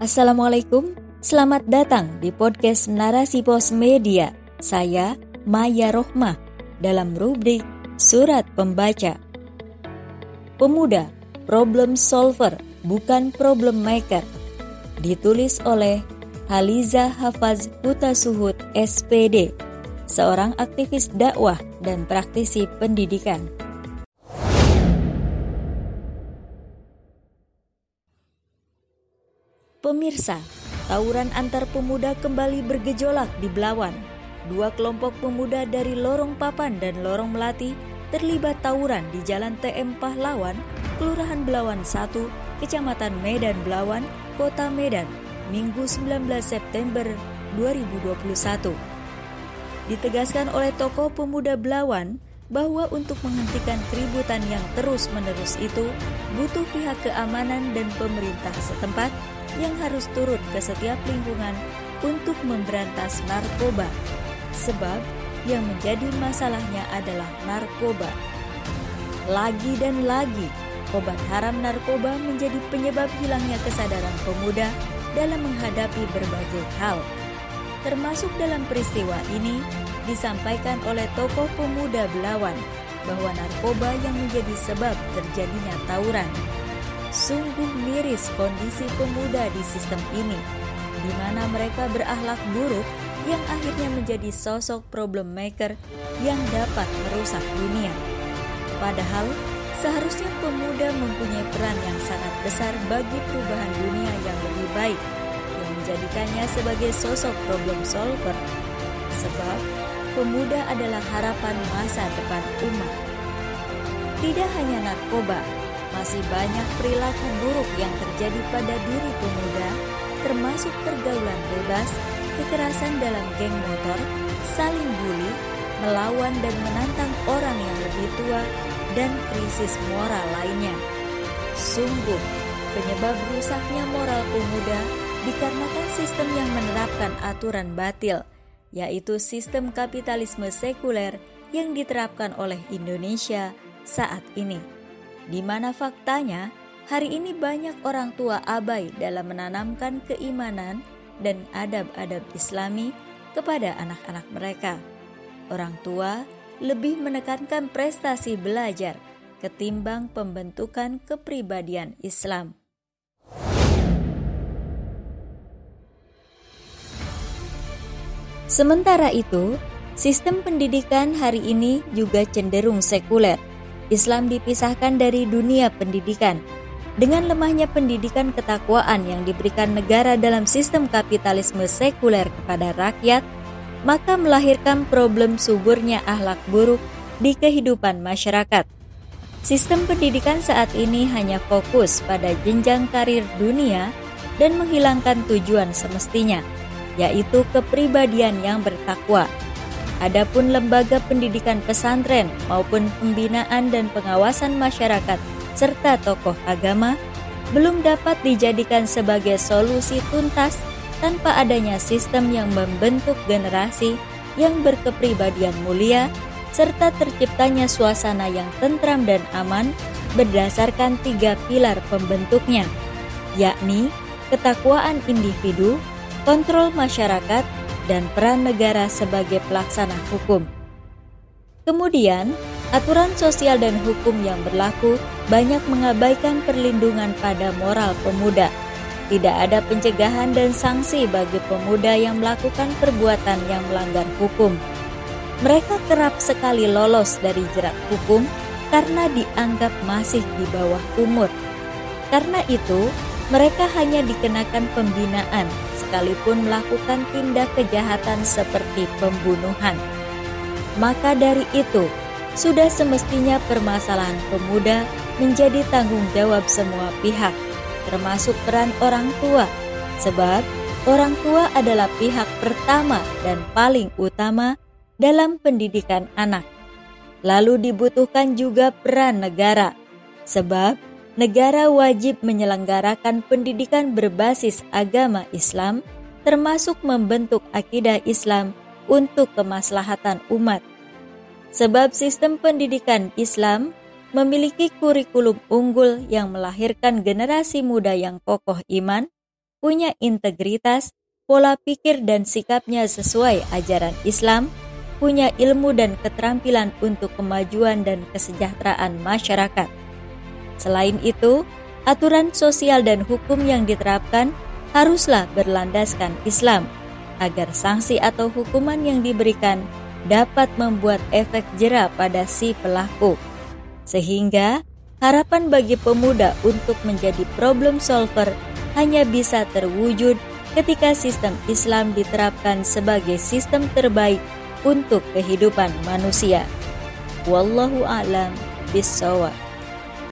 Assalamualaikum, selamat datang di podcast Narasi Pos Media. Saya Maya Rohmah dalam rubrik Surat Pembaca. Pemuda, problem solver, bukan problem maker. Ditulis oleh Haliza Hafaz Suhud SPD, seorang aktivis dakwah dan praktisi pendidikan. Pemirsa, tawuran antar pemuda kembali bergejolak di Belawan. Dua kelompok pemuda dari Lorong Papan dan Lorong Melati terlibat tawuran di Jalan TM Pahlawan, Kelurahan Belawan 1, Kecamatan Medan Belawan, Kota Medan, Minggu 19 September 2021. Ditegaskan oleh tokoh pemuda Belawan bahwa untuk menghentikan keributan yang terus-menerus itu butuh pihak keamanan dan pemerintah setempat yang harus turut ke setiap lingkungan untuk memberantas narkoba, sebab yang menjadi masalahnya adalah narkoba. Lagi dan lagi, obat haram narkoba menjadi penyebab hilangnya kesadaran pemuda dalam menghadapi berbagai hal. Termasuk dalam peristiwa ini, disampaikan oleh tokoh pemuda Belawan bahwa narkoba yang menjadi sebab terjadinya tawuran Sungguh miris kondisi pemuda di sistem ini, di mana mereka berakhlak buruk yang akhirnya menjadi sosok problem maker yang dapat merusak dunia. Padahal, seharusnya pemuda mempunyai peran yang sangat besar bagi perubahan dunia yang lebih baik, yang menjadikannya sebagai sosok problem solver. Sebab, pemuda adalah harapan masa depan umat. Tidak hanya narkoba, masih banyak perilaku buruk yang terjadi pada diri pemuda, termasuk pergaulan bebas, kekerasan dalam geng motor, saling bully, melawan dan menantang orang yang lebih tua, dan krisis moral lainnya. Sungguh, penyebab rusaknya moral pemuda dikarenakan sistem yang menerapkan aturan batil, yaitu sistem kapitalisme sekuler yang diterapkan oleh Indonesia saat ini di mana faktanya hari ini banyak orang tua abai dalam menanamkan keimanan dan adab-adab Islami kepada anak-anak mereka. Orang tua lebih menekankan prestasi belajar ketimbang pembentukan kepribadian Islam. Sementara itu, sistem pendidikan hari ini juga cenderung sekuler Islam dipisahkan dari dunia pendidikan. Dengan lemahnya pendidikan ketakwaan yang diberikan negara dalam sistem kapitalisme sekuler kepada rakyat, maka melahirkan problem suburnya ahlak buruk di kehidupan masyarakat. Sistem pendidikan saat ini hanya fokus pada jenjang karir dunia dan menghilangkan tujuan semestinya, yaitu kepribadian yang bertakwa. Adapun lembaga pendidikan pesantren maupun pembinaan dan pengawasan masyarakat serta tokoh agama belum dapat dijadikan sebagai solusi tuntas tanpa adanya sistem yang membentuk generasi yang berkepribadian mulia serta terciptanya suasana yang tentram dan aman berdasarkan tiga pilar pembentuknya, yakni ketakwaan individu, kontrol masyarakat, dan peran negara sebagai pelaksana hukum. Kemudian, aturan sosial dan hukum yang berlaku banyak mengabaikan perlindungan pada moral pemuda. Tidak ada pencegahan dan sanksi bagi pemuda yang melakukan perbuatan yang melanggar hukum. Mereka kerap sekali lolos dari jerat hukum karena dianggap masih di bawah umur. Karena itu, mereka hanya dikenakan pembinaan sekalipun melakukan tindak kejahatan seperti pembunuhan. Maka dari itu, sudah semestinya permasalahan pemuda menjadi tanggung jawab semua pihak, termasuk peran orang tua, sebab orang tua adalah pihak pertama dan paling utama dalam pendidikan anak. Lalu dibutuhkan juga peran negara, sebab negara wajib menyelenggarakan pendidikan berbasis agama Islam, termasuk membentuk akidah Islam untuk kemaslahatan umat. Sebab sistem pendidikan Islam memiliki kurikulum unggul yang melahirkan generasi muda yang kokoh iman, punya integritas, pola pikir dan sikapnya sesuai ajaran Islam, punya ilmu dan keterampilan untuk kemajuan dan kesejahteraan masyarakat. Selain itu, aturan sosial dan hukum yang diterapkan haruslah berlandaskan Islam agar sanksi atau hukuman yang diberikan dapat membuat efek jera pada si pelaku. Sehingga harapan bagi pemuda untuk menjadi problem solver hanya bisa terwujud ketika sistem Islam diterapkan sebagai sistem terbaik untuk kehidupan manusia. Wallahu a'lam bishawab.